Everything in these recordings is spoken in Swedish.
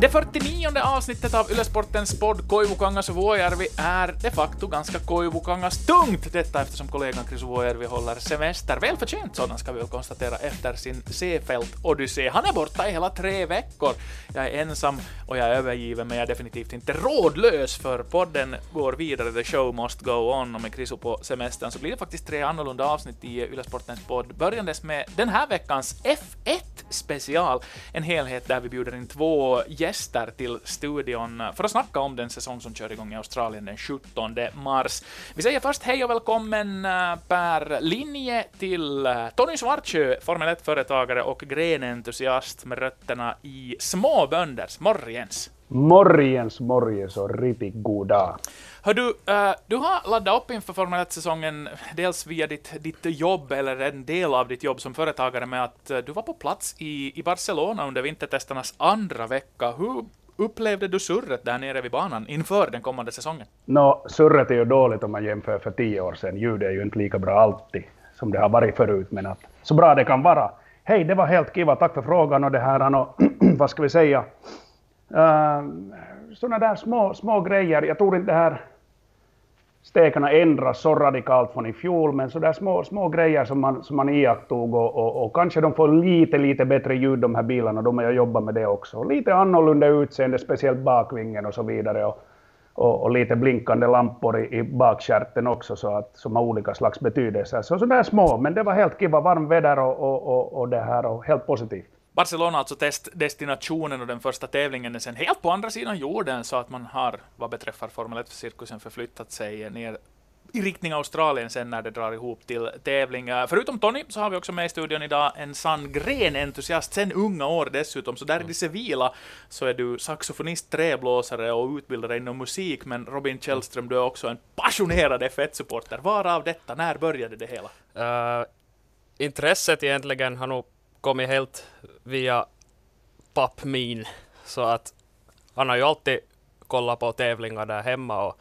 Det 49 avsnittet av Ylesportens podd Koivukangas Vuojärvi är de facto ganska Koivukangas tungt, detta eftersom kollegan Chris Vuojärvi håller semester. Välförtjänt sådan ska vi väl konstatera efter sin Seefeld-odyssé. Han är borta i hela tre veckor. Jag är ensam och jag är övergiven, men jag är definitivt inte rådlös, för podden går vidare, the show must go on, och med Chris på semestern så blir det faktiskt tre annorlunda avsnitt i Ylesportens podd, börjandes med den här veckans F1 special, en helhet där vi bjuder in två gäster till studion för att snacka om den säsong som kör igång i Australien den 17 mars. Vi säger först hej och välkommen eh, per linje till eh, Tony Svartsjö, Formel 1-företagare och grenentusiast med rötterna i småbönders. Morgens! Morgens, morgens och riktigt god dag. Hör du, uh, du har laddat upp inför Formel 1-säsongen, dels via ditt, ditt jobb, eller en del av ditt jobb som företagare, med att uh, du var på plats i, i Barcelona under vintertesternas andra vecka. Hur upplevde du surret där nere vid banan inför den kommande säsongen? Nå, surret är ju dåligt om man jämför för tio år sedan. Ljudet är ju inte lika bra alltid som det har varit förut, men att så bra det kan vara. Hej, det var helt kiva, tack för frågan och det här, och, vad ska vi säga, eh, uh, sådana där små, små grejer. Jag tror inte det här stekarna ändras så radikalt från i fjol, men sådär små, små grejer som man, som man iakttog och, och, och, kanske de får lite, lite bättre ljud de här bilarna, de har jag jobbat med det också. Lite annorlunda utseende, speciellt bakvingen och så vidare. Och, och, och lite blinkande lampor i, i bakkärten också, så att, som har olika slags betydelser. Så sådär små, men det var helt kiva, varmt väder och, och, och, och det här och helt positivt. Barcelona alltså testdestinationen och den första tävlingen är sen helt på andra sidan jorden, så att man har vad beträffar Formel 1-cirkusen förflyttat sig ner i riktning Australien sen när det drar ihop till tävling. Förutom Tony så har vi också med i studion idag en sann grenentusiast sen unga år dessutom. Så där i det civila så är du saxofonist, träblåsare och utbildare inom musik. Men Robin Källström, du är också en passionerad F1-supporter. Varav detta? När började det hela? Uh, intresset egentligen har nog kommit helt via pappmin. Så att han har ju alltid kollat på tävlingar där hemma och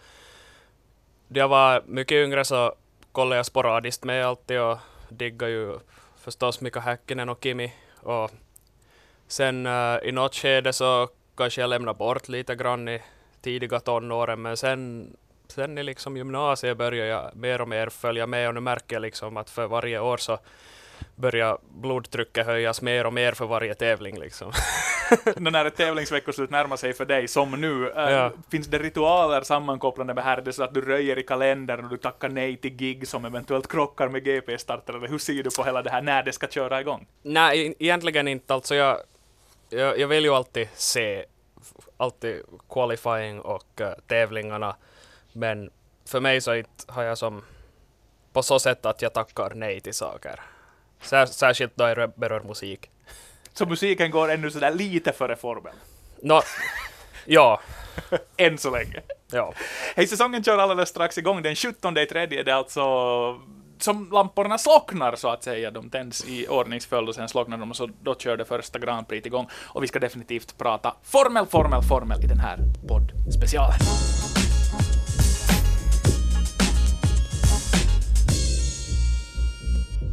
när jag var mycket yngre så kollade jag sporadiskt med alltid och diggade ju förstås Mika Häkkinen och Kimi. Och sen äh, uh, i något skede så kanske jag lämnade bort lite grann i tidiga tonåren, men sen, sen i liksom gymnasiet började jag mer och mer följa med och nu märker jag liksom att för varje år så börjar blodtrycket höjas mer och mer för varje tävling. Liksom. när ett tävlingsveckoslut närmar sig för dig, som nu, äh, ja. finns det ritualer sammankopplade med här, det så att du röjer i kalendern och du tackar nej till gig som eventuellt krockar med GP-starter, eller hur ser du på hela det här när det ska köra igång? Nej, egentligen inte. Alltså jag, jag, jag vill ju alltid se alltid qualifying och uh, tävlingarna, men för mig så har jag som på så sätt att jag tackar nej till saker. Sär, särskilt då det berör musik. Så musiken går ännu sådär lite före formen? No, ja. Än så länge. Ja. Hej, säsongen kör alldeles strax igång. Den 17 i tredje det är alltså som lamporna slocknar så att säga. De tänds i ordningsföljd och sen slocknar de och så då kör det första Grand Prix igång. Och vi ska definitivt prata formel, formel, formel i den här poddspecialen.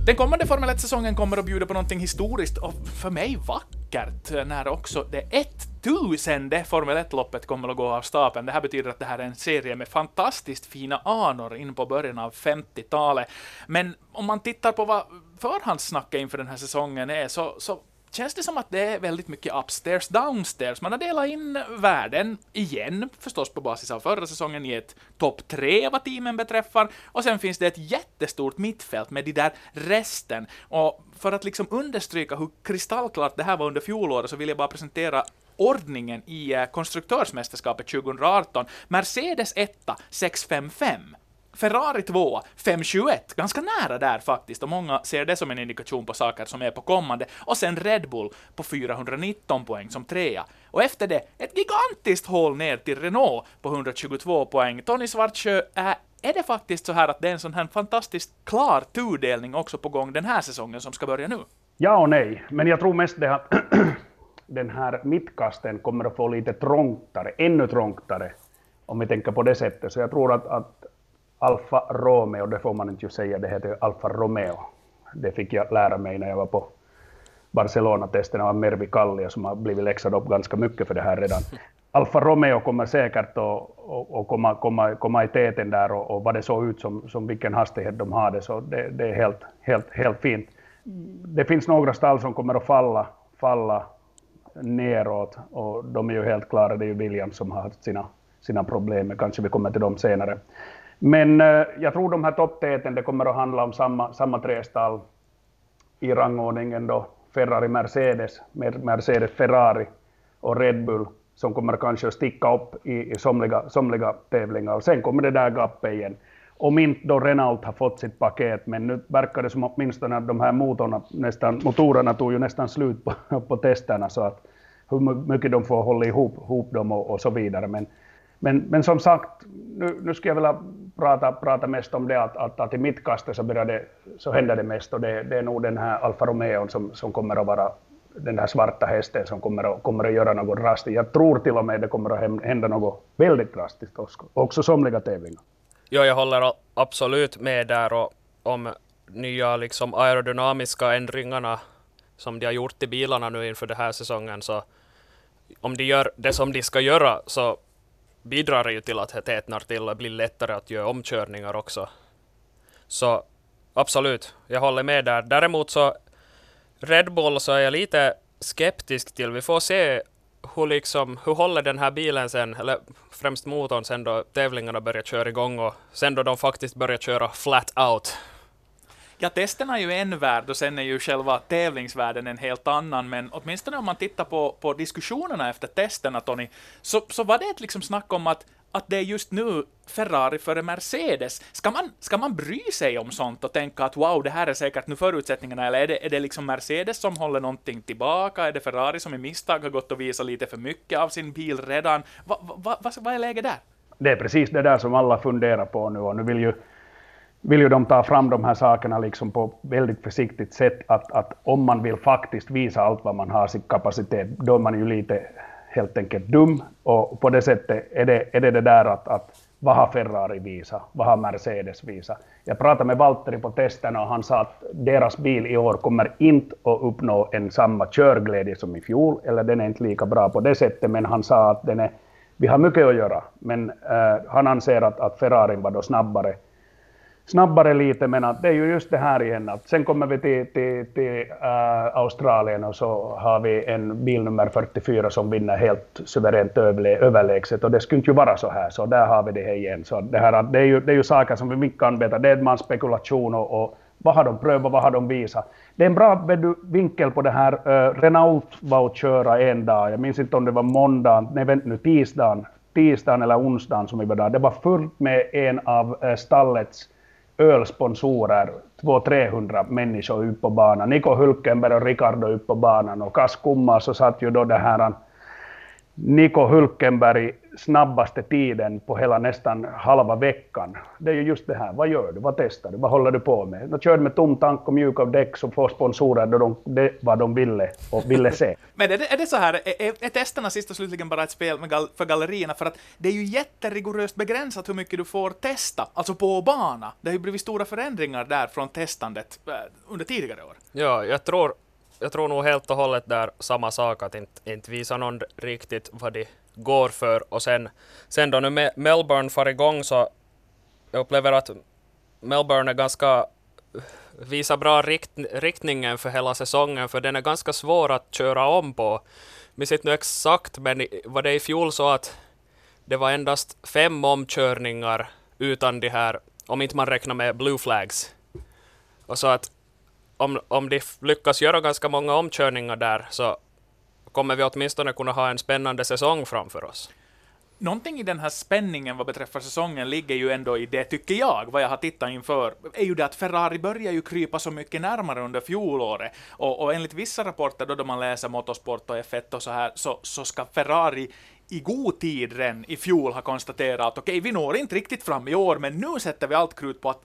Den kommande Formel 1-säsongen kommer att bjuda på någonting historiskt och för mig vackert eh, när också det 1000 Formel 1-loppet kommer att gå av stapeln. Det här betyder att det här är en serie med fantastiskt fina anor in på början av 50-talet. Men om man tittar på vad förhandssnacket inför den här säsongen är så, så känns det som att det är väldigt mycket upstairs, downstairs. Man har delat in världen igen, förstås på basis av förra säsongen, i ett topp tre vad teamen beträffar, och sen finns det ett jättestort mittfält med de där resten. Och för att liksom understryka hur kristallklart det här var under fjolåret så vill jag bara presentera ordningen i eh, konstruktörsmästerskapet 2018. Mercedes 1 655. Ferrari 2, 521, ganska nära där faktiskt, och många ser det som en indikation på saker som är på kommande, och sen Red Bull på 419 poäng som trea. Och efter det, ett gigantiskt hål ner till Renault på 122 poäng. Tony Svartsjö, är äh, är det faktiskt så här att det är en sån här fantastiskt klar tudelning också på gång den här säsongen som ska börja nu? Ja och nej, men jag tror mest det att den här mittkasten kommer att få lite trångtare, ännu trångtare, om vi tänker på det sättet. Så jag tror att, att Alfa Romeo, det får man inte ju säga, det heter Alfa Romeo. Det fick jag lära mig när jag var på, Barcelona-testerna av Mervi Kallio som har blivit läxad upp ganska mycket för det här redan. Alfa Romeo kommer säkert att, komma, komma, komma i täten där och, och vad det såg ut som, som vilken hastighet de hade, så det, det är helt, helt, helt fint. Det finns några stall som kommer att falla, falla neråt och de är ju helt klara, det är ju Williams som har haft sina, sina problem, kanske vi kommer till dem senare. Men eh, jag tror de här topptäten, det kommer att handla om samma, samma tre stall i rangordningen då, Ferrari, Mercedes, Mercedes, Ferrari och Red Bull som kommer kanske att sticka upp i, i somliga, somliga tävlingar. Och sen kommer det där gapet igen. Om inte då Renault har fått sitt paket, men nu verkar det som åtminstone att de här motorerna, nästan, motorerna tog ju nästan slut på, på testerna, så att hur mycket de får hålla ihop, ihop dem och, och så vidare. Men, men, men som sagt, nu, nu skulle jag vilja prata, prata mest om det att, att, att i mitt kaste så, började, så händer det mest och det, det är nog den här Alfa Romeo som, som kommer att vara den här svarta hästen som kommer att, kommer att göra något drastiskt. Jag tror till och med det kommer att hända något väldigt drastiskt också, också somliga tävlingar. Ja, jag håller absolut med där och om nya liksom aerodynamiska ändringarna som de har gjort i bilarna nu inför den här säsongen så om de gör det som de ska göra så bidrar ju till att det tätnar till och blir lättare att göra omkörningar också. Så absolut, jag håller med där. Däremot så Red Bull så är jag lite skeptisk till. Vi får se hur, liksom, hur håller den här bilen sen, eller främst motorn sen då tävlingarna börjar köra igång och sen då de faktiskt börjar köra flat out. Ja, testerna är ju en värld och sen är ju själva tävlingsvärlden en helt annan, men åtminstone om man tittar på, på diskussionerna efter testerna, Tony, så, så var det ett liksom snack om att att det är just nu Ferrari före Mercedes. Ska man, ska man bry sig om sånt och tänka att wow, det här är säkert nu förutsättningarna, eller är det, är det liksom Mercedes som håller någonting tillbaka? Är det Ferrari som i misstag har gått och visat lite för mycket av sin bil redan? Vad va, va, va är läget där? Det är precis det där som alla funderar på nu och nu vill ju vill ju de ta fram de här sakerna liksom på väldigt försiktigt sätt, att, att om man vill faktiskt visa allt vad man har sin kapacitet, då är man ju lite helt enkelt dum. Och på det sättet är det är det, det där att, att vad har Ferrari visat, vad har Mercedes visat. Jag pratade med Valtteri på testerna och han sa att deras bil i år kommer inte att uppnå en samma körglädje som i fjol, eller den är inte lika bra på det sättet, men han sa att den är, vi har mycket att göra, men uh, han anser att, att Ferrarin var då snabbare snabbare lite, men att det är ju just det här igen att sen kommer vi till, till, till äh, Australien och så har vi en bil nummer 44 som vinner helt suveränt överlägset och det skulle inte ju vara så här, så där har vi det här igen. Så det, här, det, är, ju, det är ju saker som vi inte kan veta, det är man spekulation och, och vad har de prövat, vad har de visat? Det är en bra vinkel på det här. Äh, Renault var att köra en dag, jag minns inte om det var måndagen, nej vänta nu, tisdagen, tisdagen eller onsdagen som vi var där. Det var fullt med en av äh, stallets ölsponsorer, 200-300 människor upp på banan. Niko Hulkenberg och Ricardo upp på banan och kas kumma så satt ju då det här Niko Hulkenberg snabbaste tiden på hela nästan halva veckan. Det är ju just det här, vad gör du, vad testar du, vad håller du på med? Då kör du med tom tank och mjuk av däck så får sponsorer då de, det vad de ville och ville se. Men är det, är det så här, är, är testerna sist och slutligen bara ett spel gal, för gallerierna? För att det är ju jätterigoröst begränsat hur mycket du får testa, alltså på bana. Det har ju blivit stora förändringar där från testandet äh, under tidigare år. Ja, jag tror jag tror nog helt och hållet där samma sak, att inte, inte visa någon riktigt vad de går för. Och sen, sen då nu Melbourne far igång så jag upplever att Melbourne är ganska visar bra rikt, riktningen för hela säsongen, för den är ganska svår att köra om på. Minns inte nu exakt, men var det i fjol så att det var endast fem omkörningar utan de här, om inte man räknar med blue flags. Och så att om, om de lyckas göra ganska många omkörningar där så kommer vi åtminstone kunna ha en spännande säsong framför oss. Någonting i den här spänningen vad beträffar säsongen ligger ju ändå i det, tycker jag, vad jag har tittat inför, är ju det att Ferrari börjar ju krypa så mycket närmare under fjolåret. Och, och enligt vissa rapporter då, då man läser motorsport och F1 och så här, så, så ska Ferrari i god tid redan i fjol ha konstaterat att okej, okay, vi når inte riktigt fram i år, men nu sätter vi allt krut på att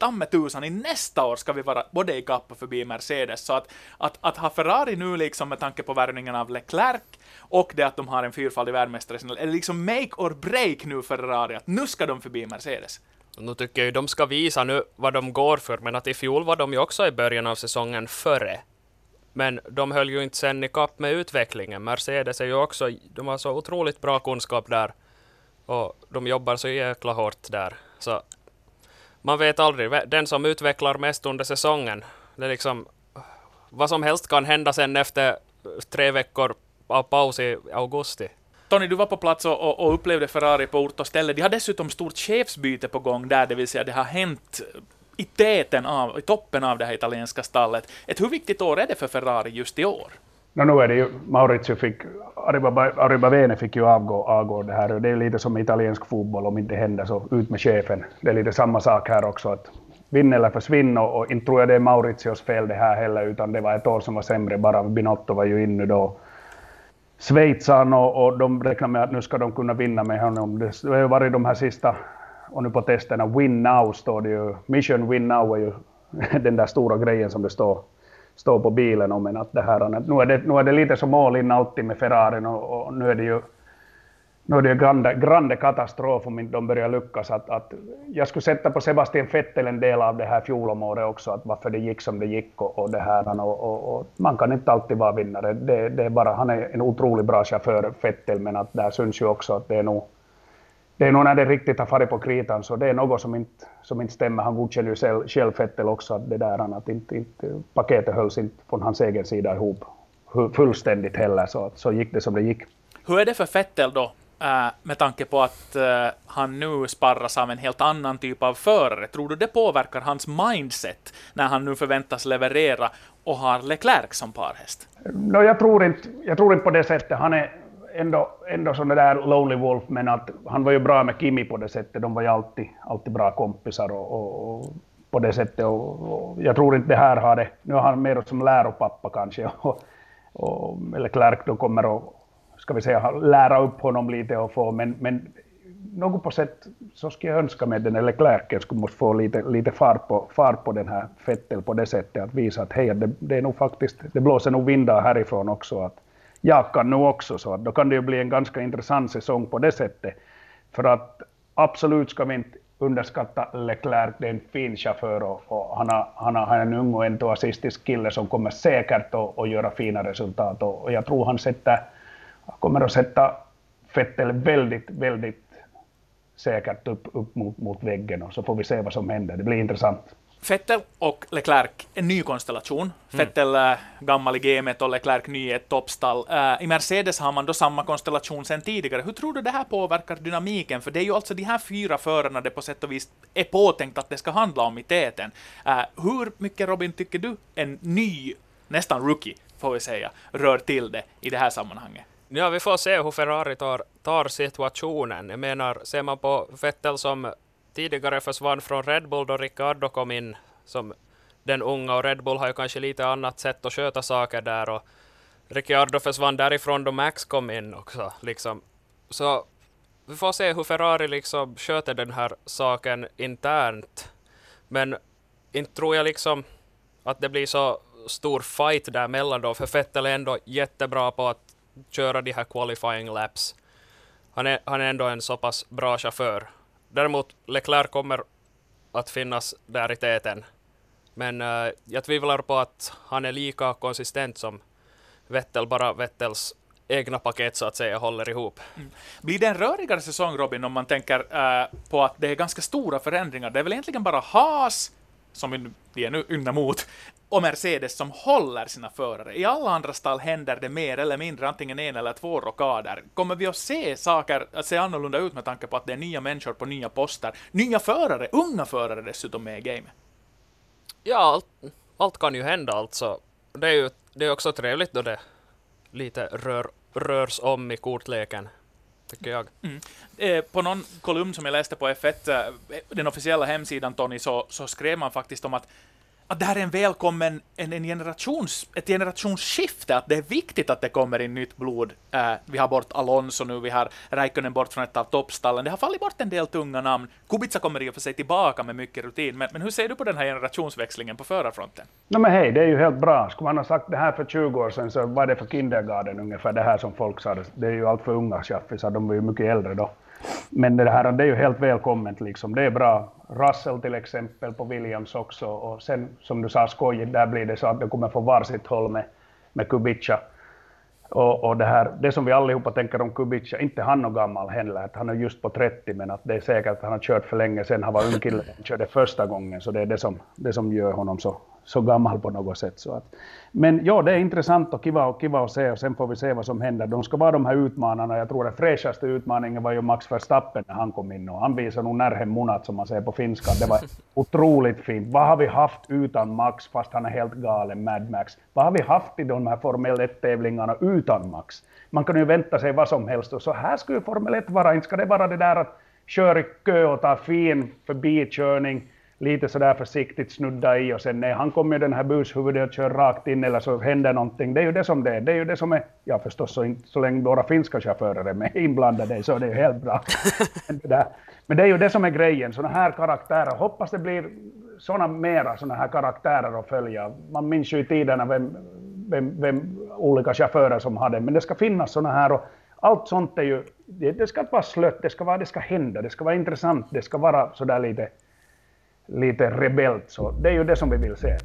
tamme tusan, i nästa år ska vi vara både i kapp och förbi Mercedes. Så att, att, att ha Ferrari nu liksom med tanke på värvningen av Leclerc och det att de har en fyrfaldig världsmästare, är liksom make or break nu för Ferrari, att nu ska de förbi Mercedes. Nu tycker jag ju de ska visa nu vad de går för, men att i fjol var de ju också i början av säsongen före Men de höll ju inte sen i kapp med utvecklingen. Mercedes är ju också, de har så otroligt bra kunskap där. Och de jobbar så jäkla hårt där. Så man vet aldrig. Den som utvecklar mest under säsongen, det är liksom vad som helst kan hända sen efter tre veckor av paus i augusti. Tony, du var på plats och, och, och, upplevde Ferrari på ort och ställe. De har dessutom stort chefsbyte på gång där, det vill säga det har hänt i täten av, i toppen av det här italienska stallet. Ett hur viktigt år är det för Ferrari just i år? No, nu är det ju, Maurizio fick, Arribavene fick ju avgå, avgå det här. Det är lite som italiensk fotboll, om inte händer så ut med chefen. Det är lite samma sak här också, att vinn eller försvinn och, och inte tror jag det är Mauritius fel det här heller, utan det var ett år som var sämre bara. Binotto var ju inne då. Schweizarna och, och de räknar med att nu ska de kunna vinna med honom. Det har ju varit de här sista, och nu på testerna, win now står det ju. Mission win now är ju den där stora grejen som det står, stå på bilen om. än att det här, nu, är det, nu är det lite som all in alltid med Ferrarin och, och nu är det ju nu är det ju grande, grande katastrof om inte de börjar lyckas. Att, att jag skulle sätta på Sebastian Vettel en del av det här fjolåret också, att varför det gick som det gick och, och det här. Och, och, och, man kan inte alltid vara vinnare. Det, det, är bara, han är en otroligt bra chaufför, Vettel, men att där syns ju också att det är nog det är nog när det riktigt har farit på kritan, så det är något som inte, som inte stämmer. Han godkänner ju själv, själv Vettel också, att det där att inte, inte, paketet hölls inte från hans egen sida ihop fullständigt heller, så, så gick det som det gick. Hur är det för Vettel då? Äh, med tanke på att äh, han nu sparras av en helt annan typ av förare. Tror du det påverkar hans mindset när han nu förväntas leverera och har Leclerc som parhäst? No, jag, tror inte, jag tror inte på det sättet. Han är ändå, ändå sån där lonely wolf, men att han var ju bra med Kimi på det sättet. De var ju alltid, alltid bra kompisar och, och, och på det sättet. Och, och, jag tror inte det här har det. Nu har han mer som läropappa kanske. Och, och Leclerc då kommer att ska vi säga, lära upp honom lite och få, men, men något på sätt så skulle jag önska med den, eller Klerken skulle måste få lite, lite fart, på, fart på den här Fettel på det sättet, att visa att hej, det, det är nog faktiskt, det blåser nog vindar härifrån också, att jag kan nog också, så att då kan det ju bli en ganska intressant säsong på det sättet. För att absolut ska vi inte underskatta Leclerc, det är en fin chaufför och, och han, har, han, har, en ung och entusiastisk kille som kommer säkert att, att göra fina resultat och, och jag tror han sätter kommer att sätta Fettel väldigt, väldigt säkert upp, upp mot, mot väggen och så får vi se vad som händer. Det blir intressant. Fettel och Leclerc, en ny konstellation. Mm. Fettel äh, gammal i gamet och Leclerc ny i ett toppstall. Äh, I Mercedes har man då samma konstellation sedan tidigare. Hur tror du det här påverkar dynamiken? För det är ju alltså de här fyra förarna det på sätt och vis är påtänkt att det ska handla om i täten. Äh, hur mycket, Robin, tycker du en ny, nästan rookie, får vi säga, rör till det i det här sammanhanget? Ja, vi får se hur Ferrari tar, tar situationen. Jag menar, ser man på Vettel som tidigare försvann från Red Bull då Ricardo kom in som den unga och Red Bull har ju kanske lite annat sätt att sköta saker där och Ricciardo försvann därifrån då Max kom in också. Liksom. Så vi får se hur Ferrari liksom sköter den här saken internt. Men inte tror jag liksom att det blir så stor fight däremellan då, för Vettel är ändå jättebra på att köra de här qualifying laps. Han är, han är ändå en så pass bra chaufför. Däremot Leclerc kommer att finnas där i täten. Men uh, jag tvivlar på att han är lika konsistent som Vettel, bara Vettels egna paket så att säga håller ihop. Mm. Blir det en rörigare säsong Robin om man tänker uh, på att det är ganska stora förändringar? Det är väl egentligen bara Haas som vi är nu ynna mot, och Mercedes som håller sina förare. I alla andra stall händer det mer eller mindre antingen en eller två rockader. Kommer vi att se saker att se annorlunda ut med tanke på att det är nya människor på nya poster? Nya förare, unga förare dessutom med i gamet. Ja, allt, allt kan ju hända alltså. Det är ju det är också trevligt då det lite rör, rörs om i kortleken tycker jag. Mm. Eh, på någon kolumn som jag läste på F1, eh, den officiella hemsidan Tony, så, så skrev man faktiskt om att att det här är en välkommen en, en generations, ett generationsskifte, att det är viktigt att det kommer in nytt blod. Uh, vi har bort Alonso nu, vi har Räikkönen bort från ett av toppstallen. Det har fallit bort en del tunga namn. Kubica kommer i och för sig tillbaka med mycket rutin, men, men hur ser du på den här generationsväxlingen på förarfronten? No, men hej, det är ju helt bra. Skulle man ha sagt det här för 20 år sedan så var det för kindergarten ungefär, det här som folk sa. Det är ju allt för unga chaffisar, de var ju mycket äldre då. Men det här det är ju helt välkommet, liksom. det är bra. Russell till exempel på Williams också, och sen som du sa skojigt, där blir det så att de kommer få varsitt håll med med Kubica. Och, och det, här, det som vi allihopa tänker om Kubica, inte han och gammal heller, att han är just på 30, men att det är säkert att han har kört för länge sedan han var ung kille, han körde första gången, så det är det som, det som gör honom så, så gammal på något sätt. Så att, men ja, det är intressant och kiva, och kiva att se och sen får vi se vad som händer. De ska vara de här utmanarna. Jag tror den fräschaste utmaningen var ju Max Verstappen när han kom in och han visade nog närhem munat som man säger på finska. Det var otroligt fint. Vad har vi haft utan Max fast han är helt galen, Mad Max? Vad har vi haft i de här Formel 1-tävlingarna utan Max? Man kan ju vänta sig vad som helst och så här skulle ju Formel 1 vara. Inte ska det vara det där att köra i kö och ta fin förbikörning lite sådär försiktigt snudda i och sen nej, han kommer den här bushuvudet och kör rakt in eller så händer någonting. Det är ju det som det är. Det är ju det som är, ja förstås så, inte, så länge våra finska chaufförer är med inblandade så är det ju helt bra. Men det, Men det är ju det som är grejen, sådana här karaktärer. Hoppas det blir sådana mera sådana här karaktärer att följa. Man minns ju i tiderna vem, vem, vem olika chaufförer som hade, men det ska finnas sådana här och allt sånt är ju, det, det ska inte vara slött, det ska, vara, det ska hända, det ska vara intressant, det ska vara sådär lite lite rebellt. Så det är ju det som vi vill se.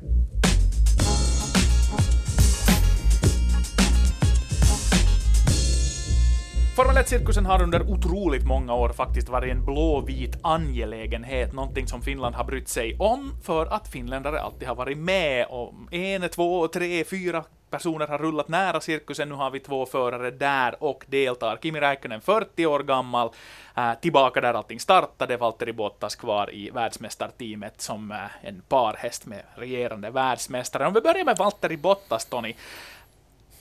Formel 1-cirkusen har under otroligt många år faktiskt varit en blåvit angelägenhet, någonting som Finland har brytt sig om för att finländare alltid har varit med om en, två, tre, fyra personer har rullat nära cirkusen, nu har vi två förare där och deltar. Kimi Räikkönen 40 år gammal, äh, tillbaka där allting startade, Valtteri Bottas kvar i världsmästarteamet som äh, en parhäst med regerande världsmästare. Om vi börjar med Valtteri Bottas, Tony.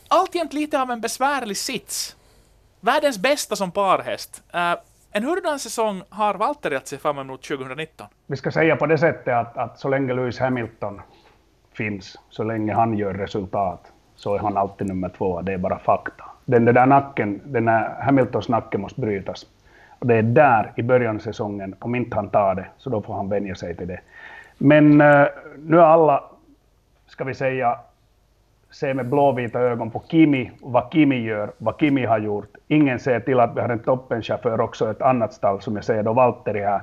Alltjämt lite av en besvärlig sits. Världens bästa som parhäst. Äh, en hurdan säsong har Valtteri att se fram emot 2019? Vi ska säga på det sättet att, att så länge Lewis Hamilton finns, så länge han gör resultat, så är han alltid nummer två. Det är bara fakta. Den där nacken, den där Hamiltons nacke måste brytas. Och det är där i början av säsongen, om inte han tar det, så då får han vänja sig till det. Men uh, nu är alla, ska vi säga, se med blåvita ögon på Kimi, vad Kimi gör, vad Kimi har gjort. Ingen ser till att vi har en toppenchaufför också, ett annat stall som jag säger då, Valtteri här.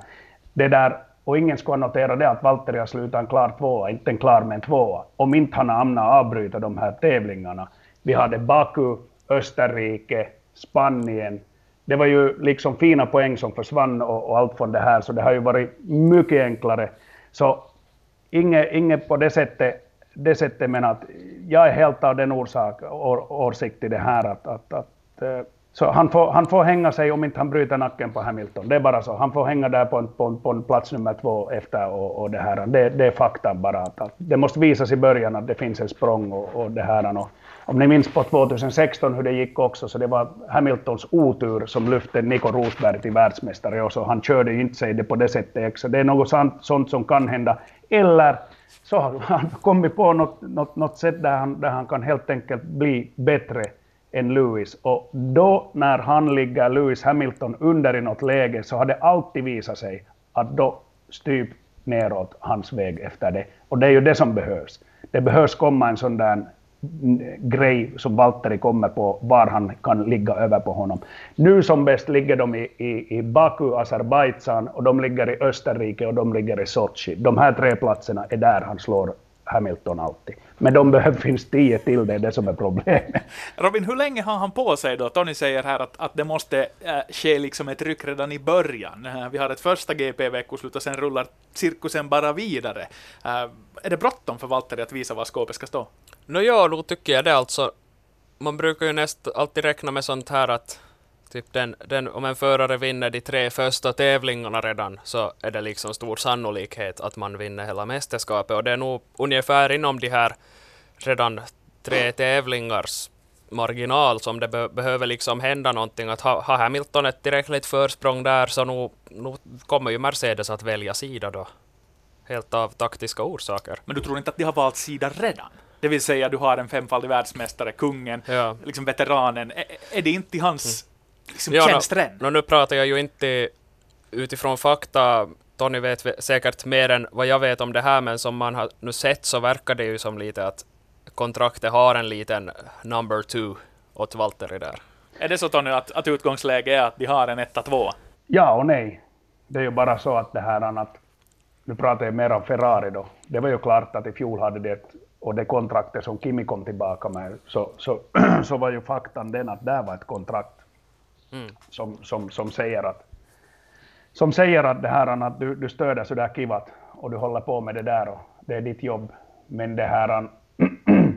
Det där och ingen skulle notera det att Valtteri har slutat en klar tvåa, inte en klar men tvåa, om inte han hamnar avbryta de här tävlingarna. Vi hade Baku, Österrike, Spanien. Det var ju liksom fina poäng som försvann och, och allt från det här, så det har ju varit mycket enklare. Så inget, inget på det sättet, det sättet men att jag är helt av den orsak, or, åsikt i det här att, att, att eh, så han får, han får hänga sig om inte han bryter nacken på Hamilton. Det är bara så. Han får hänga där på en, på en, på en plats nummer två efter och, och det här. Det, det är fakta bara. Att, det måste visas i början att det finns en språng och, och det här. Och, om ni minns på 2016 hur det gick också, så det var Hamiltons otur som lyfte Nico Rosberg till världsmästare och så han körde inte sig det på det sättet. Så det är något sånt, sånt som kan hända. Eller så har han kommit på något, något, något sätt där han, där han kan helt enkelt bli bättre än Lewis. Och då när han ligger Lewis Hamilton under i något läge så har det alltid visat sig att då styr neråt hans väg efter det. Och det är ju det som behövs. Det behövs komma en sån där grej som Valtteri kommer på, var han kan ligga över på honom. Nu som bäst ligger de i, i, i Baku, Azerbajdzjan, och de ligger i Österrike och de ligger i Sochi. De här tre platserna är där han slår Hamilton alltid. Men de behöver finns tio till, det är det som är problemet. Robin, hur länge har han på sig då? Tony säger här att, att det måste äh, ske liksom ett ryck redan i början. Äh, vi har ett första GP-veckoslut och sen rullar cirkusen bara vidare. Äh, är det bråttom för Valtteri att visa var skåpet ska stå? Nå no, ja, då tycker jag det alltså. Man brukar ju näst alltid räkna med sånt här att Typ den, den, om en förare vinner de tre första tävlingarna redan så är det liksom stor sannolikhet att man vinner hela mästerskapet och det är nog ungefär inom de här redan tre tävlingars marginal som det be behöver liksom hända någonting. Att ha, ha Hamilton ett tillräckligt försprång där så nu, nu kommer ju Mercedes att välja sida då. Helt av taktiska orsaker. Men du tror inte att de har valt sida redan? Det vill säga du har en femfaldig världsmästare, kungen, ja. liksom veteranen. Är, är det inte hans mm liksom ja, tjänstren. No, no, nu pratar jag ju inte utifrån fakta. Tony vet säkert mer än vad jag vet om det här, men som man har nu sett så verkar det ju som lite att kontraktet har en liten number two åt Valtteri där. Är det så Tony att, att utgångsläget är att de har en etta två? Ja och nej. Det är ju bara så att det här annat, nu pratar jag mer om Ferrari då. Det var ju klart att i fjol hade det och det kontraktet som Kimi kom tillbaka med, så, så, så var ju faktan den att det var ett kontrakt mm. som, som, som säger att som säger att det här att du, du stöder så där kivat och du håller på med det där och det är ditt jobb. Men det här...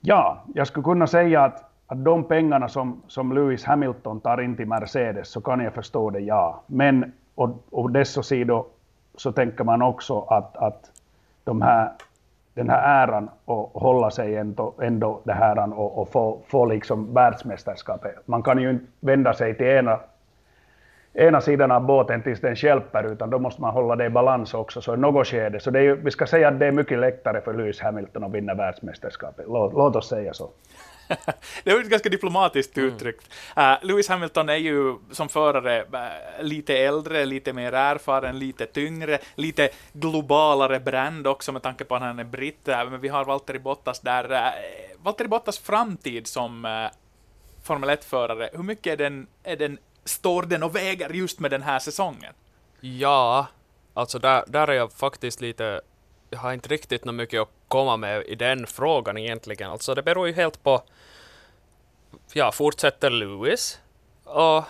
ja, jag skulle kunna säga att, att de pengarna som, som Lewis Hamilton tar in till Mercedes så kan jag förstå det, ja. Men och, och dessa sidor så tänker man också att, att de här, den här äran att hålla sig ändå, ändå det här och, och få, få liksom världsmästerskapet. Man kan ju inte vända sig till ena ena sidan av båten tills den hjälper, utan då måste man hålla det i balans också. Så i något skede, så det är ju, vi ska säga att det är mycket lättare för Lewis Hamilton att vinna världsmästerskapet. Låt, låt oss säga så. det var ett ganska diplomatiskt mm. uttryckt. Uh, Lewis Hamilton är ju som förare uh, lite äldre, lite mer erfaren, lite tyngre, lite globalare brand också med tanke på att han är britt. Uh, men vi har Valtteri Bottas där. Valtteri Bottas framtid som Formel 1-förare, hur mycket är den, är den står den och väger just med den här säsongen? Ja, alltså där, där är jag faktiskt lite... Jag har inte riktigt något mycket att komma med i den frågan egentligen. Alltså det beror ju helt på... Ja, fortsätter Lewis och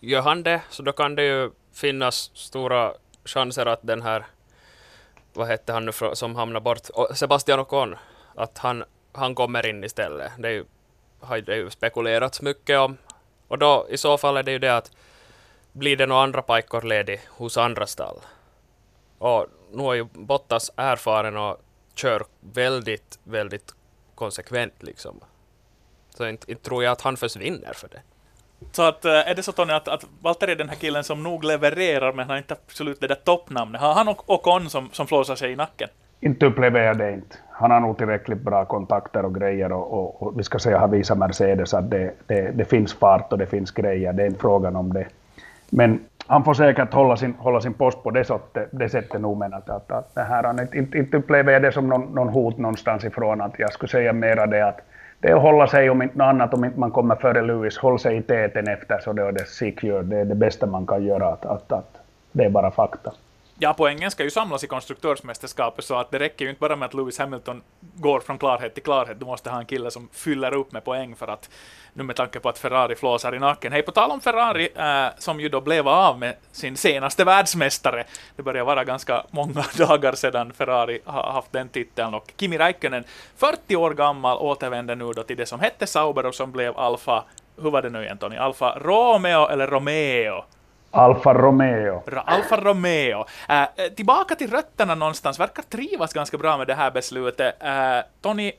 gör han det så då kan det ju finnas stora chanser att den här vad hette han nu som hamnar bort, Sebastian Ocon, att han, han kommer in istället. Det, är ju, har det ju spekulerats mycket om. Och då i så fall är det ju det att blir det några andra pajkor ledig hos andra stall. Och nu är ju Bottas erfaren och kör väldigt, väldigt konsekvent liksom. Så inte, inte tror jag att han försvinner för det. Så att, eh, är det så Tony att, att Walter är den här killen som nog levererar men han har inte absolut det där toppnamnet? Har han och Ocon som, som flåsar sig i nacken? Inte upplever jag det inte. Han har nog tillräckligt bra kontakter och grejer och, och, och vi ska säga har visat Mercedes att det, det, det, finns fart och det finns grejer. Det är inte frågan om det. Men han får säkert hålla sin, hålla sin post på det sättet, det sättet nog, men att, att, att det här, inte, inte upplever jag det som någon, någon hot någonstans ifrån. Att jag skulle säga mera det att det är att hålla sig, om inte något annat, om inte man kommer före Lewis, håll sig i täten efter så det är det secure. Det är det bästa man kan göra. Att, att, att det är bara fakta. Ja, poängen ska ju samlas i konstruktörsmästerskapet, så att det räcker ju inte bara med att Lewis Hamilton går från klarhet till klarhet. Du måste ha en kille som fyller upp med poäng för att, nu med tanke på att Ferrari flåsar i nacken. Hej, på tal om Ferrari, äh, som ju då blev av med sin senaste världsmästare. Det börjar vara ganska många dagar sedan Ferrari har haft den titeln och Kimi Räikkönen, 40 år gammal, återvänder nu då till det som hette Sauber och som blev Alfa, hur var det nu igen Tony, Alfa Romeo eller Romeo? Alfa Romeo. Alfa Romeo. Äh, tillbaka till rötterna någonstans, verkar trivas ganska bra med det här beslutet. Äh, Tony,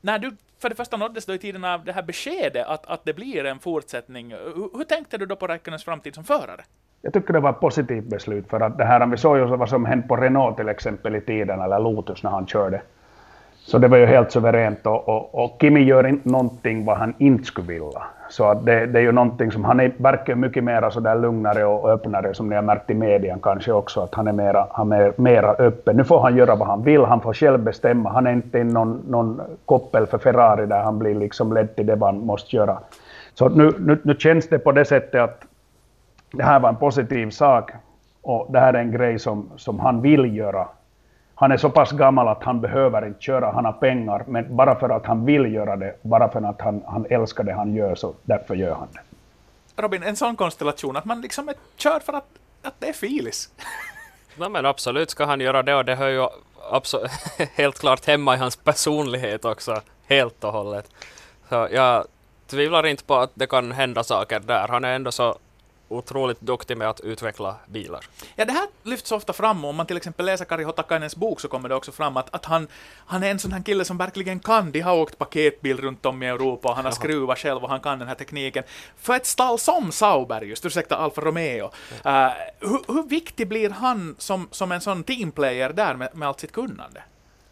när du för det första nåddes då i tiden av det här beskedet att, att det blir en fortsättning, hur, hur tänkte du då på Räikkönens framtid som förare? Jag tycker det var ett positivt beslut, för att det här, vi såg ju vad som hände på Renault till exempel i tiden, eller Lotus när han körde. Så det var ju helt suveränt och, och, och Kimi gör inte någonting vad han inte skulle vilja. Så att det, det är ju någonting som, han är, verkar mycket mer så där lugnare och öppnare som ni har märkt i medien kanske också, att han är mera, han är mera öppen. Nu får han göra vad han vill, han får själv bestämma. Han är inte någon, någon koppel för Ferrari där han blir liksom ledd till det man måste göra. Så nu, nu, nu känns det på det sättet att det här var en positiv sak och det här är en grej som, som han vill göra han är så pass gammal att han behöver inte köra, han har pengar, men bara för att han vill göra det, bara för att han, han älskar det han gör, så därför gör han det. Robin, en sån konstellation, att man liksom är kör för att, att det är filis. Nej men absolut ska han göra det och det hör ju helt klart hemma i hans personlighet också, helt och hållet. Så jag tvivlar inte på att det kan hända saker där. Han är ändå så otroligt duktig med att utveckla bilar. Ja, det här lyfts ofta fram, om man till exempel läser Kari Hotakainens bok så kommer det också fram att, att han, han är en sån här kille som verkligen kan. De har åkt paketbil runt om i Europa och han har skruvat själv och han kan den här tekniken. För ett stall som Sauber, just ursäkta Alfa Romeo, uh, hur, hur, viktig blir han som, som en sån teamplayer där med, med allt sitt kunnande?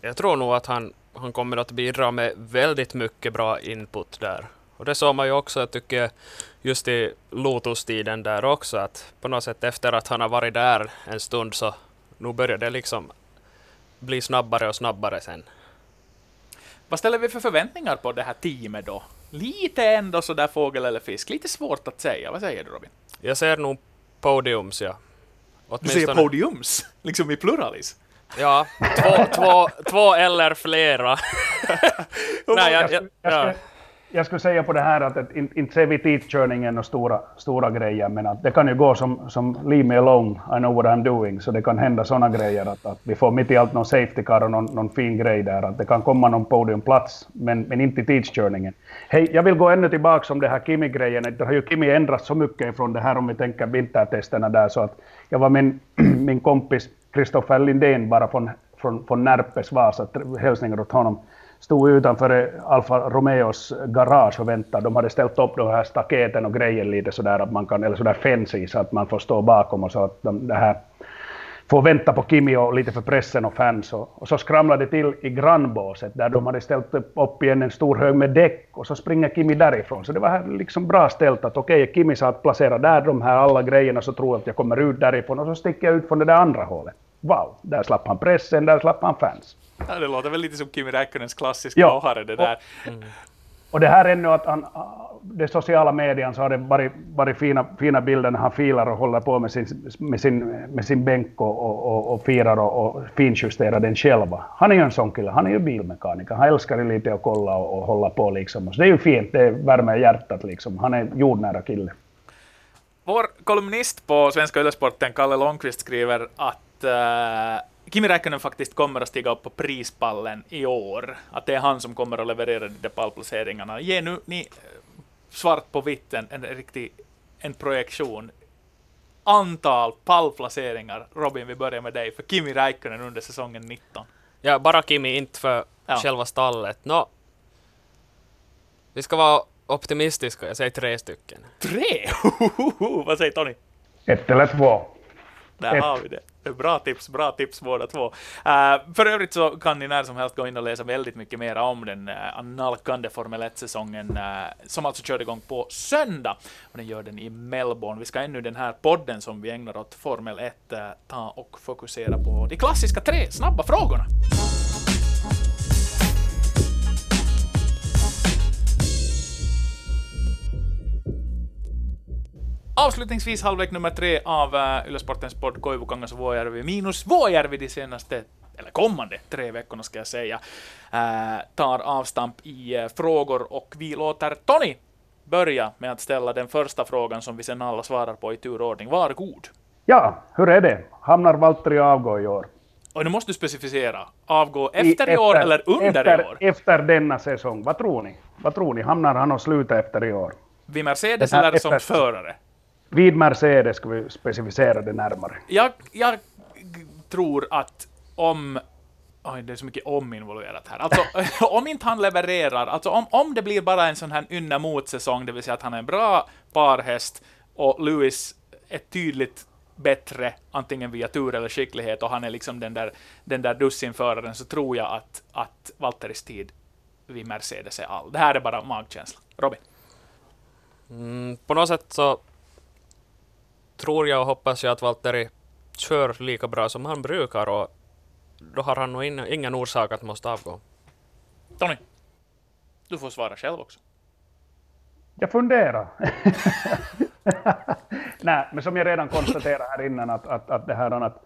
Jag tror nog att han, han kommer att bidra med väldigt mycket bra input där. Och det såg man ju också, jag tycker, just i Lotus-tiden där också, att på något sätt efter att han har varit där en stund så nu börjar det liksom bli snabbare och snabbare sen. Vad ställer vi för förväntningar på det här teamet då? Lite ändå sådär fågel eller fisk, lite svårt att säga. Vad säger du Robin? Jag ser nog podiums, ja. Åtminstone... Du säger podiums? Liksom i pluralis? Ja, två, två, två eller flera. Nej, jag, jag, jag, jag skulle säga på det här att, att inte ser vi tidskörningen några stora, stora grejer, men att det kan ju gå som, som leave me alone, I know what I'm doing, så det kan hända sådana grejer att, att vi får mitt i allt någon safety car och någon, någon fin grej där, att det kan komma någon podiumplats, men, men inte i tidskörningen. Hej, jag vill gå ännu tillbaka om det här Kimi-grejen, det har ju Kimi ändrats så mycket från det här om vi tänker vintertesterna där, så att jag var min, min kompis Kristoffer Lindén bara från, från, från Närpes Vasa, hälsningar åt honom, stod utanför eh, Alfa Romeos garage och väntade. De hade ställt upp de här staketen och grejer lite sådär att man kan, eller sådär fancy så att man får stå bakom och så att de, det här får vänta på Kimi och lite för pressen och fans. Och, och så skramlade det till i grannbåset där de hade ställt upp igen en stor hög med däck och så springer Kimi därifrån. Så det var liksom bra ställt att okej, okay, Kimi sa att placera där de här alla grejerna så tror jag att jag kommer ut därifrån och så sticker jag ut från det där andra hålet. Wow, där slapp han pressen, där slapp han fans. Ja, det låter väl lite som Kimi Räikkönens klassiska Ja. ohare det där. Och det här ännu att han, det sociala medien så har det varit, varit fina, fina bilder när han filar och håller på med sin, med sin, med sin bänk och, och, och, och firar och, och finjusterar den själva. Han är ju en sån kille, han är ju bilmekaniker, han älskar ju lite att kolla och, och hålla på liksom. Så det är ju fint, det värmer hjärtat liksom. Han är jordnära kille. Vår kolumnist på Svenska Ylesporten, Kalle Långqvist, skriver att uh, Kimi Räikkönen faktiskt kommer att stiga upp på prispallen i år. Att det är han som kommer att leverera de där pallplaceringarna. Ge nu ni eh, svart på vitt en, en riktig en projektion. Antal pallplaceringar, Robin, vi börjar med dig, för Kimi Räikkönen under säsongen 19. ja, bara Kimi, inte för Ja. själva stallet. Nå, vi ska vara optimistiska, jag säger tre stycken. Tre! Vad säger Tony? Ett eller två. Där Ett. har vi det. Bra tips, bra tips båda två. Uh, för övrigt så kan ni när som helst gå in och läsa väldigt mycket mer om den äh, uh, annalkande Formel 1-säsongen uh, äh, som alltså körde igång på söndag. Och den gör den i Melbourne. Vi ska ännu den här podden som vi ägnar åt Formel 1 uh, ta och fokusera på de klassiska tre snabba frågorna. Avslutningsvis halvlek nummer tre av uh, Ylesportens podd Koivukangas och Vuojärvi minus Vuojärvi de senaste, eller kommande tre veckorna ska jag säga, uh, tar avstamp i uh, frågor och vi låter Tony börja med att ställa den första frågan som vi sen alla svarar på i turordning. Varsågod. Ja, hur är det? Hamnar Valtteri avgå i år? Och nu måste du specificera. Avgå efter i, år eller under efter, i år? Efter denna säsong. Vad tror ni? Vad tror ni? Hamnar han och sluta efter i år? Vid Mercedes eller som efter- förare? Vid Mercedes ska vi specificera det närmare. Jag, jag tror att om... Oj, det är så mycket om involverat här. Alltså, om inte han levererar, alltså om, om det blir bara en sån här ynna motsäsong, det vill säga att han är en bra parhäst och Lewis är tydligt bättre, antingen via tur eller skicklighet, och han är liksom den där, den där dussinföraren, så tror jag att, att Valtteris tid vid Mercedes är all. Det här är bara magkänsla. Robin? Mm, på något sätt så tror jag och hoppas jag att Valtteri kör lika bra som han brukar och då har han nog in, ingen orsak att måste avgå. Tony? Du får svara själv också. Jag funderar. Nej, men som jag redan konstaterade här innan att, att, att det här att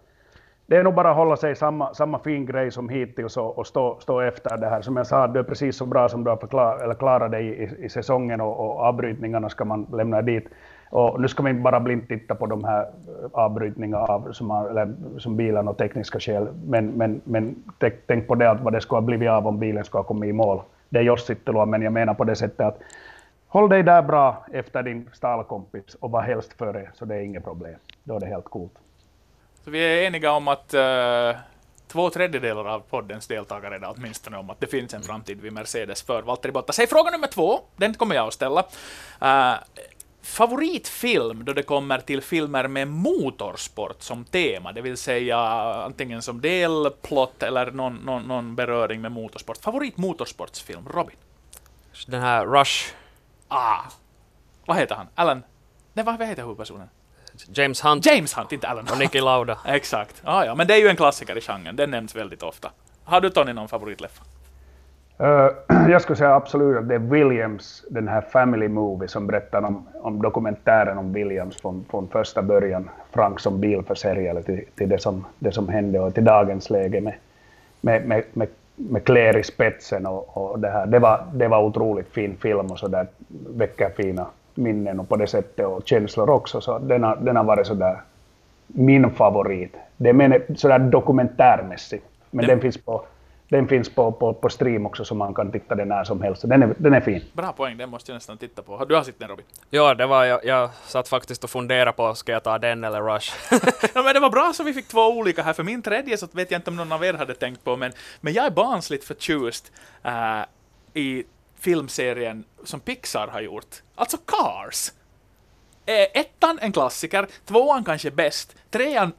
det är nog bara att hålla sig samma, samma fin grej som hittills och, och stå, stå efter det här. Som jag sa, du är precis så bra som du har förklar, eller klarat dig i, i säsongen och, och avbrytningarna ska man lämna dit. Och nu ska vi inte bara blint titta på de här eh, avbrytningarna av, som, har, eller, som bilen och tekniska skäl, men, men, men tänk, tänk på det att vad det skulle ha blivit av om bilen skulle ha kommit i mål. Det är Jossittelua, men jag menar på det sättet att håll dig där bra efter din stallkompis och var helst före, så det är inget problem. Då är det helt coolt. Så vi är eniga om att uh, två tredjedelar av poddens deltagare är åtminstone om att det finns en framtid vid Mercedes för Valtteri Bottas. Hej, fråga nummer två, den kommer jag att ställa. Uh, favoritfilm då det kommer till filmer med motorsport som tema, det vill säga antingen som delplott eller någon, någon, någon beröring med motorsport. Favorit motorsportsfilm, Robin? Den här Rush, Ah, vad heter han? Alan? Nej, vad heter huvudpersonen? James Hunt James Hunt, inte Alan. och Niki Lauda. Exakt. Ah, ja, men det är ju en klassiker i genren. Den nämns väldigt ofta. Har du Tony någon favoritleffa? Uh, jag skulle säga absolut att det är Williams, den här Family Movie som berättar om, om dokumentären om Williams från, från första början, Frank som bilförsäljare till, till det, som, det som hände och till dagens läge med, med, med, med, med Claire i spetsen och, och det här. Det var, det var otroligt fin film och så där väcker fina minnen och på det sättet och känslor också, så den har, den har varit sådär min favorit. Det är sådär dokumentärmässigt, men den, den finns på den finns på, på, på stream också så man kan titta den när som helst. Den är, den är fin. Bra poäng, den måste jag nästan titta på. Du har sett den Robin? Ja, det var, jag, jag satt faktiskt och funderade på, ska jag ta den eller Rush? ja, men det var bra så vi fick två olika här, för min tredje så vet jag inte om någon av er hade tänkt på, men, men jag är barnsligt förtjust uh, i filmserien som Pixar har gjort. Alltså Cars! Eh, ettan en klassiker, tvåan kanske bäst, trean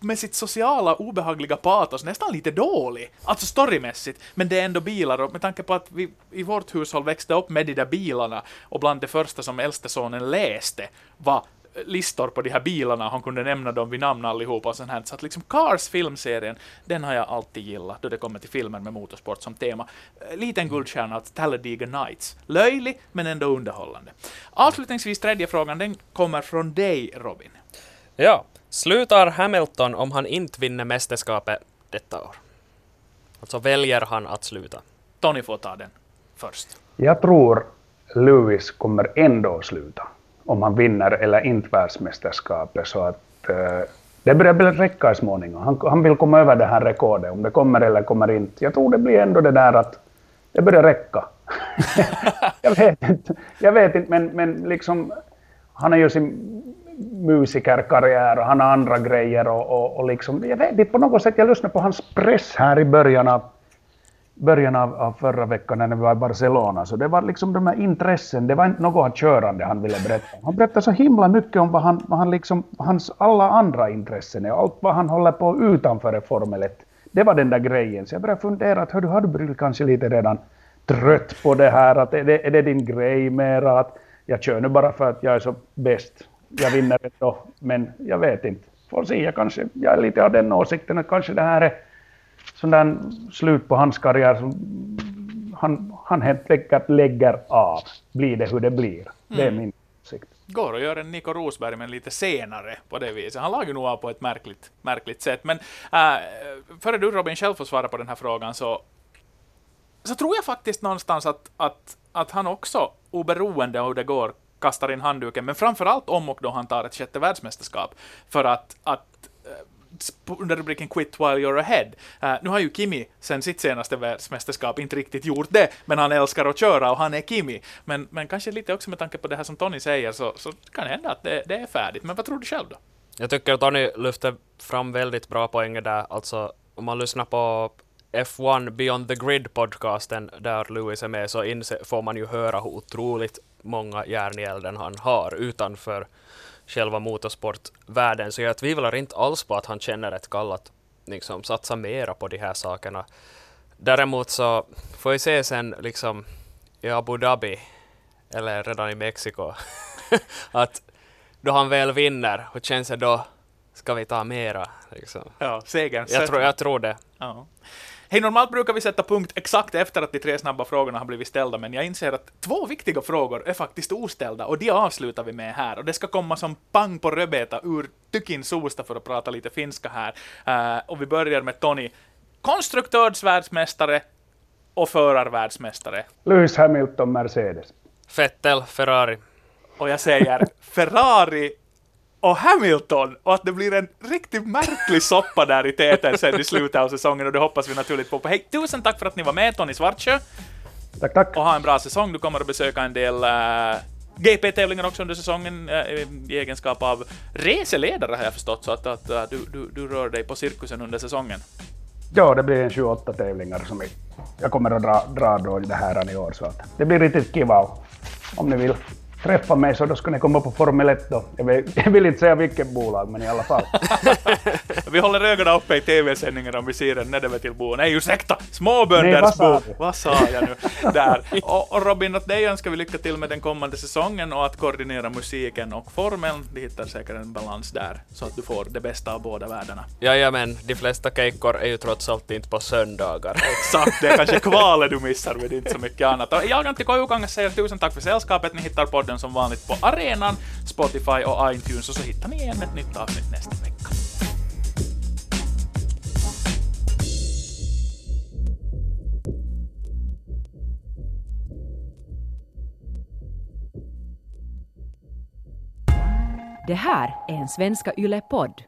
med sitt sociala obehagliga patos nästan lite dålig. Alltså storymässigt, men det är ändå bilar och med tanke på att vi i vårt hushåll växte upp med de där bilarna och bland det första som äldste sonen läste var eh, listor på de här bilarna, han kunde nämna dem vid namn allihopa och sånt här. Så att liksom Cars filmserien, den har jag alltid gillat då det kommer till filmer med motorsport som tema. Eh, liten guldstjärna åt Talladega Nights. Löjlig, men ändå underhållande. Avslutningsvis tredje frågan, den kommer från dig Robin. Ja, Slutar Hamilton om han inte vinner mästerskapet detta år? Alltså väljer han att sluta? Tony får ta den först. Jag tror Lewis kommer ändå sluta om han vinner eller inte världsmästerskapet. Så att uh, det börjar bli räcka i småningom. Han, han vill komma över det här rekordet, om det kommer eller kommer inte. Jag tror det blir ändå det där att det börjar räcka. jag vet inte, jag vet inte men, men liksom, han är ju sin musikerkarriär och han har andra grejer och, och, och liksom, jag vet inte, på något sätt, jag lyssnade på hans press här i början av början av, av förra veckan när vi var i Barcelona, så det var liksom de här intressen, det var inte något körande han ville berätta. Han berättade så himla mycket om vad, han, vad han liksom, hans alla andra intressen är, allt vad han håller på utanför Formel 1. Det var den där grejen, så jag började fundera att hördu, har du blivit kanske lite redan trött på det här, att är det, är det din grej mera, att jag kör nu bara för att jag är så bäst jag vinner ändå, men jag vet inte. Får se, jag, kanske, jag är lite av den åsikten att kanske det här är sån slut på hans karriär som han, han helt enkelt lägger av. Blir det hur det blir. Mm. Det är mm. min åsikt. Går att göra en Nico Rosberg, men lite senare på det viset. Han lagar nog av på ett märkligt, märkligt sätt. Men äh, före du Robin själv får svara på den här frågan så, så tror jag faktiskt någonstans att, att, att han också, oberoende av hur det går, kastar in handduken, men framförallt om och då han tar ett sjätte världsmästerskap. För att, att eh, under rubriken Quit while you're ahead. Uh, nu har ju Kimi sen sitt senaste världsmästerskap inte riktigt gjort det, men han älskar att köra och han är Kimi. Men, men kanske lite också med tanke på det här som Tony säger så, så kan det hända att det, det är färdigt. Men vad tror du själv då? Jag tycker att Tony lyfter fram väldigt bra poänger där. Alltså, om man lyssnar på F1 Beyond the Grid podcasten där Lewis är med så inse, får man ju höra hur otroligt många järn i elden han har utanför själva motorsportvärlden. Så jag tvivlar inte alls på att han känner ett kall att liksom, satsa mera på de här sakerna. Däremot så får vi se sen liksom i Abu Dhabi eller redan i Mexiko att då han väl vinner, hur känns det då? Ska vi ta mera? Liksom. Ja, segern. Jag, tror, jag tror det. Ja. Hej, normalt brukar vi sätta punkt exakt efter att de tre snabba frågorna har blivit ställda, men jag inser att två viktiga frågor är faktiskt oställda och de avslutar vi med här. Och det ska komma som pang på rödbeta ur tykin sosta för att prata lite finska här. Uh, och vi börjar med Tony. Konstruktörsvärldsmästare och förarvärldsmästare. Lewis Hamilton, Mercedes. Vettel, Ferrari. Och jag säger Ferrari och Hamilton och att det blir en riktigt märklig soppa där i täten sen i slutet av säsongen och det hoppas vi naturligt på. Hej, tusen tack för att ni var med, Tony Svartsjö. Tack, tack. Och ha en bra säsong. Du kommer att besöka en del uh, eh, GP-tävlingar också under säsongen uh, i egenskap av reseledare har jag förstått, så att, att uh, du, du, du rör dig på cirkusen under säsongen. Ja, det blir en 28 tävlingar som jag kommer att dra, dra då i det här i år, så att det blir riktigt kiva om ni vill träffa mig så då ska ni komma på Formel 1 då. Jag vill, jag vill inte säga vilket bolag, men i alla fall. vi håller ögonen uppe i TV-sändningen om vi ser en Nedeve-tillbo. Nej, ursäkta! Nej, Småbönders vad sa jag nu? Där. Och, och Robin, åt dig önskar vi lycka till med den kommande säsongen och att koordinera musiken och formeln. De hittar säkert en balans där, så att du får det bästa av båda världarna. Jajamän, de flesta keikkor är ju trots allt inte på söndagar. Exakt, det är kanske kvalet du missar, men inte så mycket annat. Och jag, Antti Koivukangas, säger tusen tack för sällskapet. Ni hittar podden som vanligt på arenan, Spotify och iTunes, och så hittar ni igen ett nytt avsnitt nästa vecka. Det här är en Svenska Yle-podd.